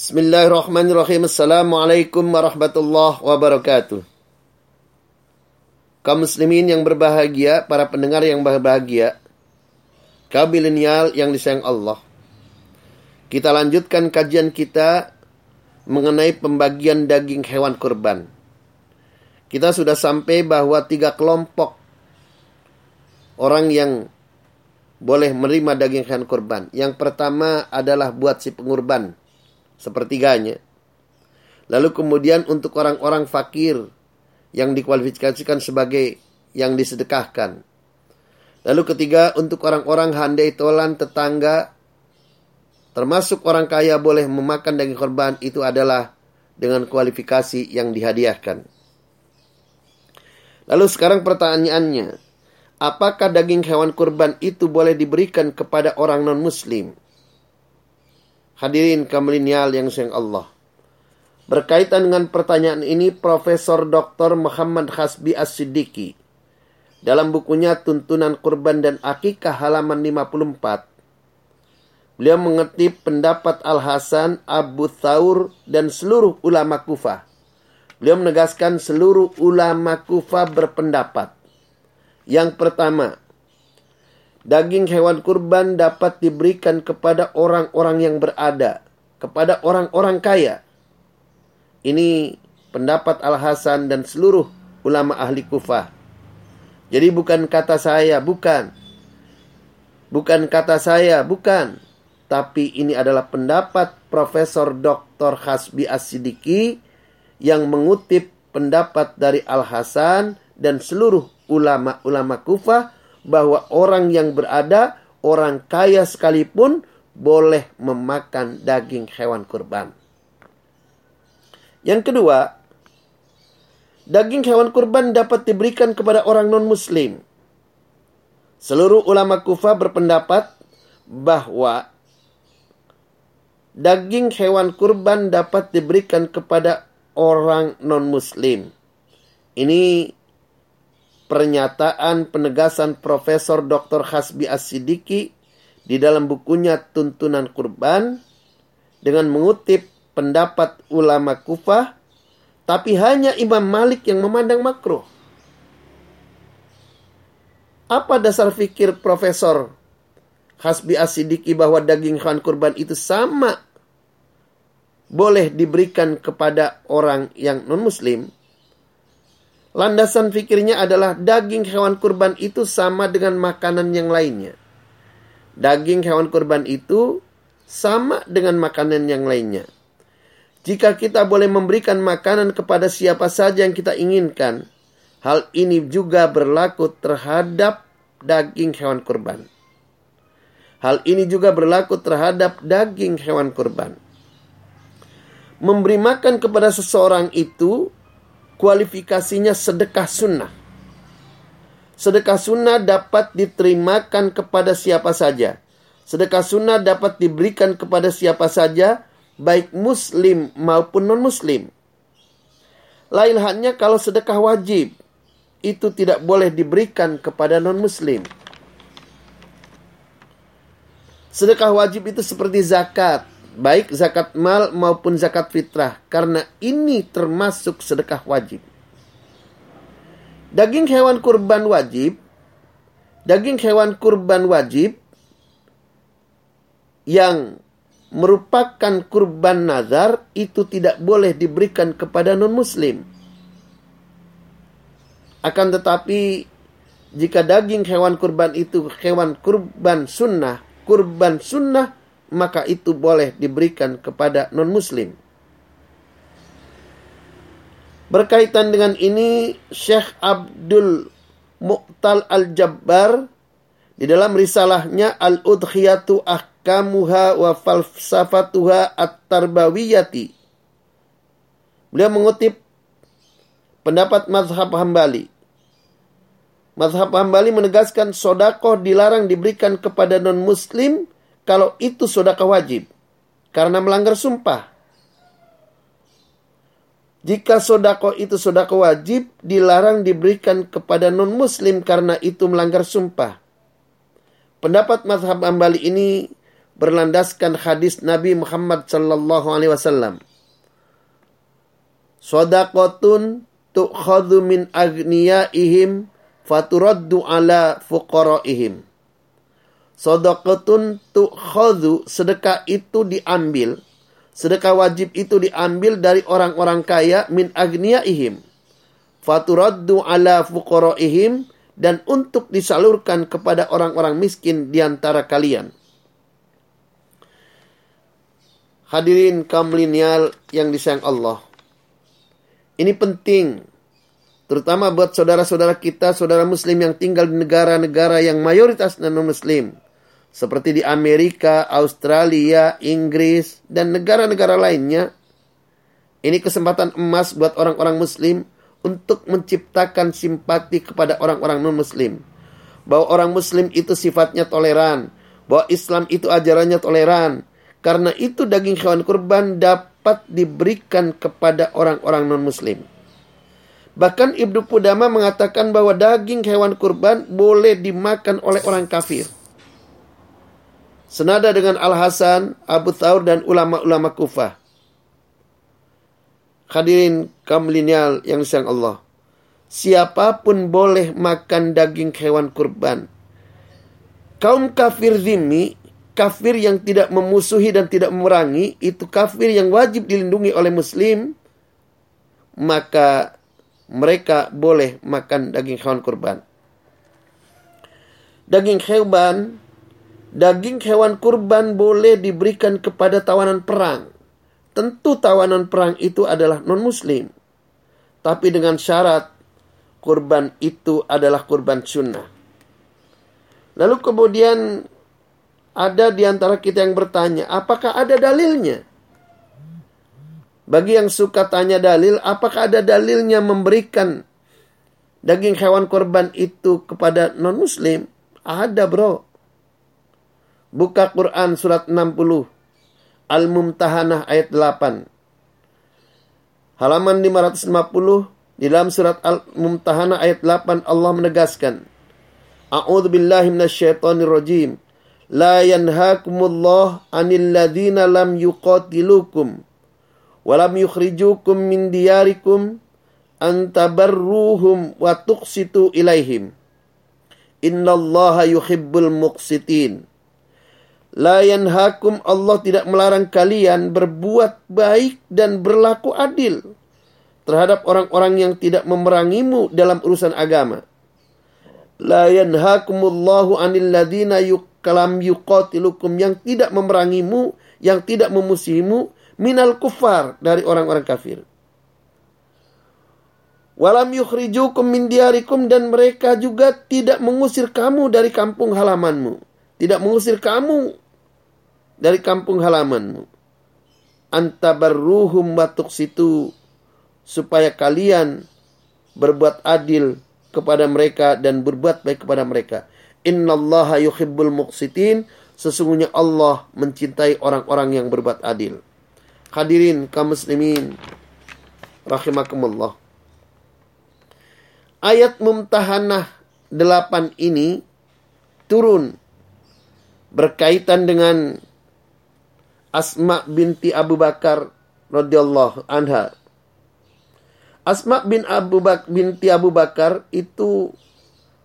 Bismillahirrahmanirrahim. Assalamualaikum warahmatullahi wabarakatuh. Kaum muslimin yang berbahagia, para pendengar yang berbahagia, kaum milenial yang disayang Allah. Kita lanjutkan kajian kita mengenai pembagian daging hewan kurban. Kita sudah sampai bahwa tiga kelompok orang yang boleh menerima daging hewan kurban. Yang pertama adalah buat si pengurban sepertiganya. Lalu kemudian untuk orang-orang fakir yang dikualifikasikan sebagai yang disedekahkan. Lalu ketiga untuk orang-orang handai tolan tetangga termasuk orang kaya boleh memakan daging korban itu adalah dengan kualifikasi yang dihadiahkan. Lalu sekarang pertanyaannya, apakah daging hewan kurban itu boleh diberikan kepada orang non-muslim? Hadirin kamilinial yang sayang Allah. Berkaitan dengan pertanyaan ini, Profesor Dr. Muhammad Hasbi As-Siddiqi dalam bukunya Tuntunan Kurban dan Akikah halaman 54 Beliau mengerti pendapat Al-Hasan, Abu Thawr, dan seluruh ulama Kufah. Beliau menegaskan seluruh ulama Kufah berpendapat. Yang pertama, Daging hewan kurban dapat diberikan kepada orang-orang yang berada, kepada orang-orang kaya. Ini pendapat Al-Hasan dan seluruh ulama ahli Kufah. Jadi bukan kata saya, bukan. Bukan kata saya, bukan. Tapi ini adalah pendapat Profesor Dr. Hasbi As-Sidiki yang mengutip pendapat dari Al-Hasan dan seluruh ulama-ulama Kufah bahwa orang yang berada, orang kaya sekalipun boleh memakan daging hewan kurban. Yang kedua, daging hewan kurban dapat diberikan kepada orang non-muslim. Seluruh ulama kufa berpendapat bahwa daging hewan kurban dapat diberikan kepada orang non-muslim. Ini pernyataan penegasan Profesor Dr. Hasbi As-Sidiki di dalam bukunya Tuntunan Kurban dengan mengutip pendapat ulama Kufah tapi hanya Imam Malik yang memandang makruh. Apa dasar fikir Profesor Hasbi As-Sidiki bahwa daging hewan kurban itu sama boleh diberikan kepada orang yang non-muslim? Landasan fikirnya adalah daging hewan kurban itu sama dengan makanan yang lainnya. Daging hewan kurban itu sama dengan makanan yang lainnya. Jika kita boleh memberikan makanan kepada siapa saja yang kita inginkan, hal ini juga berlaku terhadap daging hewan kurban. Hal ini juga berlaku terhadap daging hewan kurban. Memberi makan kepada seseorang itu kualifikasinya sedekah sunnah. Sedekah sunnah dapat diterimakan kepada siapa saja. Sedekah sunnah dapat diberikan kepada siapa saja, baik muslim maupun non-muslim. Lain halnya kalau sedekah wajib, itu tidak boleh diberikan kepada non-muslim. Sedekah wajib itu seperti zakat, baik zakat mal maupun zakat fitrah karena ini termasuk sedekah wajib. Daging hewan kurban wajib daging hewan kurban wajib yang merupakan kurban nazar itu tidak boleh diberikan kepada non muslim. Akan tetapi jika daging hewan kurban itu hewan kurban sunnah, kurban sunnah maka itu boleh diberikan kepada non-muslim. Berkaitan dengan ini, Syekh Abdul Mu'tal Al-Jabbar di dalam risalahnya Al-Udhiyatu Ahkamuha wa Falsafatuha At-Tarbawiyati. Beliau mengutip pendapat mazhab Hambali. Mazhab Hambali menegaskan sodakoh dilarang diberikan kepada non-muslim kalau itu sodaka wajib karena melanggar sumpah. Jika sodako itu sodako wajib, dilarang diberikan kepada non-muslim karena itu melanggar sumpah. Pendapat mazhab ambali ini berlandaskan hadis Nabi Muhammad sallallahu alaihi wasallam. Sadaqatun tu'khadhu min agniyaihim faturaddu ala fuqaraihim. Sadaqatun tu'khadhu sedekah itu diambil sedekah wajib itu diambil dari orang-orang kaya min agniyaihim faturaddu ala fuqaraihim dan untuk disalurkan kepada orang-orang miskin di antara kalian. Hadirin kaum milenial yang disayang Allah. Ini penting terutama buat saudara-saudara kita, saudara muslim yang tinggal di negara-negara yang mayoritas non-muslim. Seperti di Amerika, Australia, Inggris, dan negara-negara lainnya. Ini kesempatan emas buat orang-orang muslim untuk menciptakan simpati kepada orang-orang non-muslim. Bahwa orang muslim itu sifatnya toleran. Bahwa Islam itu ajarannya toleran. Karena itu daging hewan kurban dapat diberikan kepada orang-orang non-muslim. Bahkan Ibnu Pudama mengatakan bahwa daging hewan kurban boleh dimakan oleh orang kafir. Senada dengan Al-Hasan, Abu Thawr, dan ulama-ulama kufah. Hadirin kaum milenial yang disayang Allah. Siapa pun boleh makan daging hewan kurban. Kaum kafir zimmi, kafir yang tidak memusuhi dan tidak memerangi, itu kafir yang wajib dilindungi oleh muslim, maka mereka boleh makan daging hewan kurban. Daging hewan, daging hewan kurban boleh diberikan kepada tawanan perang Tentu tawanan perang itu adalah non-muslim. Tapi dengan syarat kurban itu adalah kurban sunnah. Lalu kemudian ada di antara kita yang bertanya, apakah ada dalilnya? Bagi yang suka tanya dalil, apakah ada dalilnya memberikan daging hewan kurban itu kepada non-muslim? Ada bro. Buka Quran surat 60 Al-Mumtahanah ayat 8. Halaman 550 di dalam surat Al-Mumtahanah ayat 8 Allah menegaskan A'udzu billahi minasyaitonir rajim. La yanhaakumullah 'anil ladzina lam yuqatilukum wa lam yukhrijukum min diyarikum an tabarruhum wa tuqsitu ilaihim. Innallaha yuhibbul muqsitin. La yanhakum Allah tidak melarang kalian berbuat baik dan berlaku adil terhadap orang-orang yang tidak memerangimu dalam urusan agama. La yanhakumullahu anil ladina yukalam yuqatilukum yang tidak memerangimu, yang tidak memusuhimu minal kufar dari orang-orang kafir. Walam yukhrijukum min diarikum dan mereka juga tidak mengusir kamu dari kampung halamanmu. Tidak mengusir kamu dari kampung halamanmu. Antabarruhum batuk situ supaya kalian berbuat adil kepada mereka dan berbuat baik kepada mereka. Innallaha yuhibbul muqsitin. Sesungguhnya Allah mencintai orang-orang yang berbuat adil. Hadirin kaum muslimin rahimakumullah. Ayat Mumtahanah 8 ini turun berkaitan dengan Asma binti Abu Bakar radhiyallahu anha. Asma bin Abu Bak binti Abu Bakar itu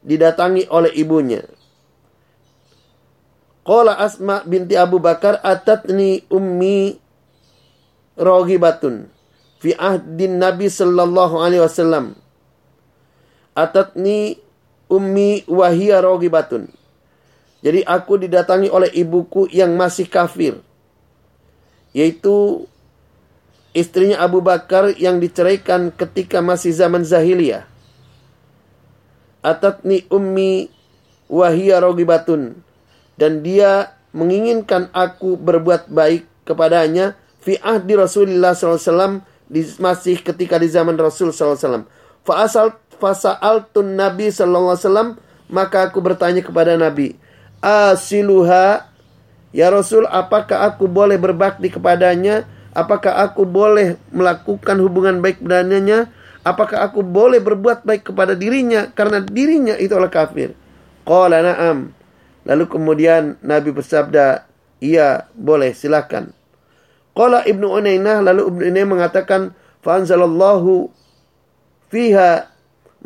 didatangi oleh ibunya. Qala Asma binti Abu Bakar atatni ummi rogibatun fi ahdin Nabi sallallahu alaihi wasallam. Atatni ummi wahia rogibatun. Jadi aku didatangi oleh ibuku yang masih kafir yaitu istrinya Abu Bakar yang diceraikan ketika masih zaman zahiliyah. Atatni ummi wahia rogibatun. Dan dia menginginkan aku berbuat baik kepadanya fi ahdi Rasulullah SAW di, masih ketika di zaman Rasul SAW. Fa'asal fasa'altun Nabi SAW maka aku bertanya kepada Nabi asiluha Ya Rasul, apakah aku boleh berbakti kepadanya? Apakah aku boleh melakukan hubungan baik dengannya? Apakah aku boleh berbuat baik kepada dirinya karena dirinya itu adalah kafir? Qala na'am. Lalu kemudian Nabi bersabda, Iya, boleh, silakan. Qala Ibnu Unainah lalu Ibnu Unainah mengatakan fanzalallahu fiha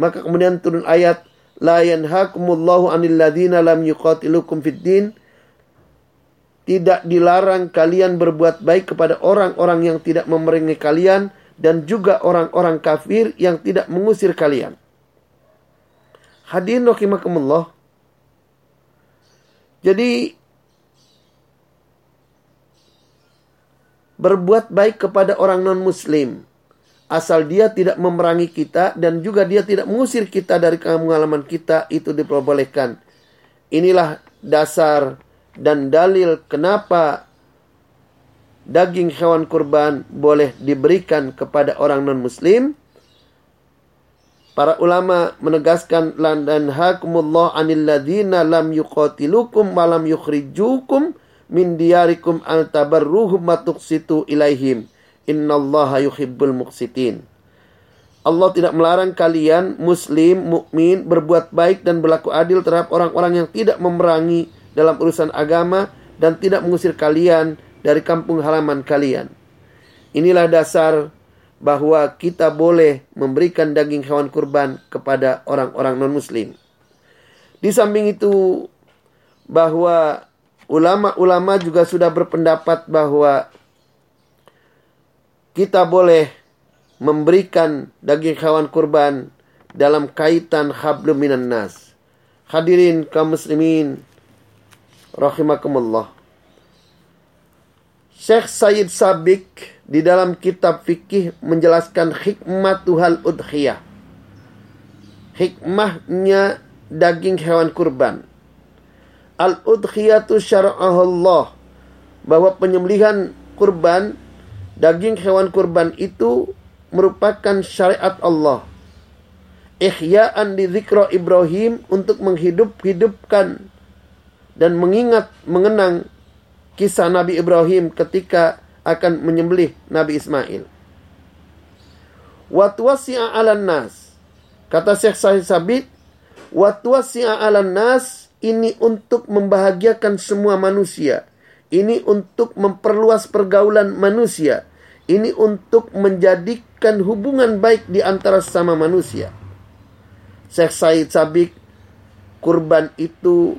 maka kemudian turun ayat la yanhakumullahu 'anil ladzina lam yuqatilukum fid din tidak dilarang kalian berbuat baik kepada orang-orang yang tidak memerangi kalian dan juga orang-orang kafir yang tidak mengusir kalian. Hadirin rahimakumullah. Jadi berbuat baik kepada orang non-muslim. Asal dia tidak memerangi kita dan juga dia tidak mengusir kita dari pengalaman kita, itu diperbolehkan. Inilah dasar dan dalil kenapa daging hewan kurban boleh diberikan kepada orang non-muslim. Para ulama menegaskan dan hakumullah anil ladina lam yuqatilukum wa lam yukhrijukum min diyarikum al tabarruhum matuksitu ilaihim. Innallaha yuhibbul muqsitin. Allah tidak melarang kalian muslim, mukmin berbuat baik dan berlaku adil terhadap orang-orang yang tidak memerangi dalam urusan agama dan tidak mengusir kalian dari kampung halaman kalian. Inilah dasar bahwa kita boleh memberikan daging hewan kurban kepada orang-orang non-muslim. Di samping itu bahwa ulama-ulama juga sudah berpendapat bahwa kita boleh memberikan daging hewan kurban dalam kaitan hablum minan nas. Hadirin kaum muslimin rahimakumullah. Syekh Said Sabik di dalam kitab fikih menjelaskan hikmah Tuhal udhiyah. Hikmahnya daging hewan kurban. Al-udhiyatu syara'ahullah. Bahwa penyembelihan kurban, daging hewan kurban itu merupakan syariat Allah. Ihya'an di zikro Ibrahim untuk menghidup-hidupkan dan mengingat, mengenang kisah Nabi Ibrahim ketika akan menyembelih Nabi Ismail. Watwasi'a 'alan nas. Kata Syekh Sahih Sabit, watwasi'a 'alan nas ini untuk membahagiakan semua manusia. Ini untuk memperluas pergaulan manusia. Ini untuk menjadikan hubungan baik di antara sama manusia. Syekh Said Sabik, kurban itu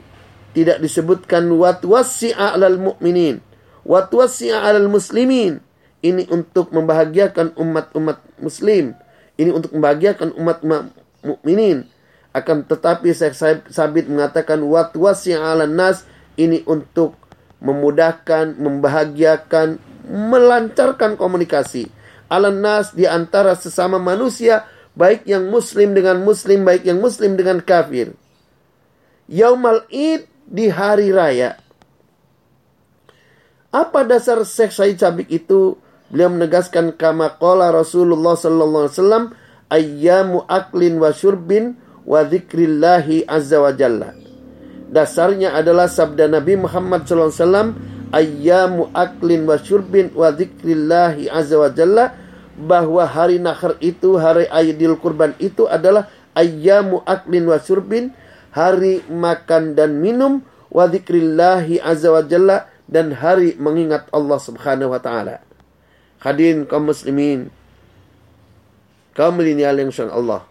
tidak disebutkan watwasi'a alal mu'minin. Watwasi'a alal muslimin. Ini untuk membahagiakan umat-umat muslim. Ini untuk membahagiakan umat-umat mukminin akan tetapi Syekh Sabit mengatakan wat ala nas ini untuk memudahkan, membahagiakan, melancarkan komunikasi. Alan nas di antara sesama manusia, baik yang muslim dengan muslim, baik yang muslim dengan kafir. Yaumal Id di hari raya. Apa dasar Syekh Said Sabik itu? Beliau menegaskan kama qala Rasulullah sallallahu alaihi wasallam ayyamu aklin wa syurbin wa dzikrillahi azza wa jalla. Dasarnya adalah sabda Nabi Muhammad SAW ayyamu aklin wa syurbin wa dzikrillahi azza wa jalla bahwa hari nakhar itu hari Aidil Kurban itu adalah ayyamu aklin wa syurbin hari makan dan minum wa dzikrillahi azza wa jalla dan hari mengingat Allah Subhanahu wa taala. Hadirin kaum muslimin kaum milenial yang Allah.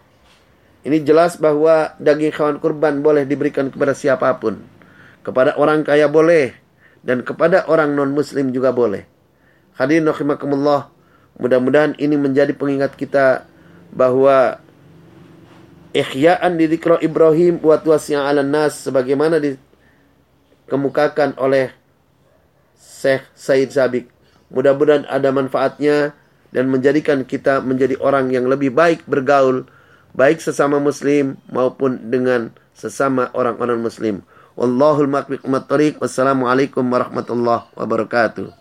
Ini jelas bahwa daging hewan kurban boleh diberikan kepada siapa pun. Kepada orang kaya boleh. Dan kepada orang non-muslim juga boleh. Hadirin rahimakumullah. Mudah-mudahan ini menjadi pengingat kita bahwa ihya'an di dikro Ibrahim buat yang ala nas sebagaimana dikemukakan oleh Syekh Said Zabik. Mudah-mudahan ada manfaatnya dan menjadikan kita menjadi orang yang lebih baik bergaul baik sesama muslim maupun dengan sesama orang-orang muslim. Wallahul muwaffiq Wassalamualaikum warahmatullahi wabarakatuh.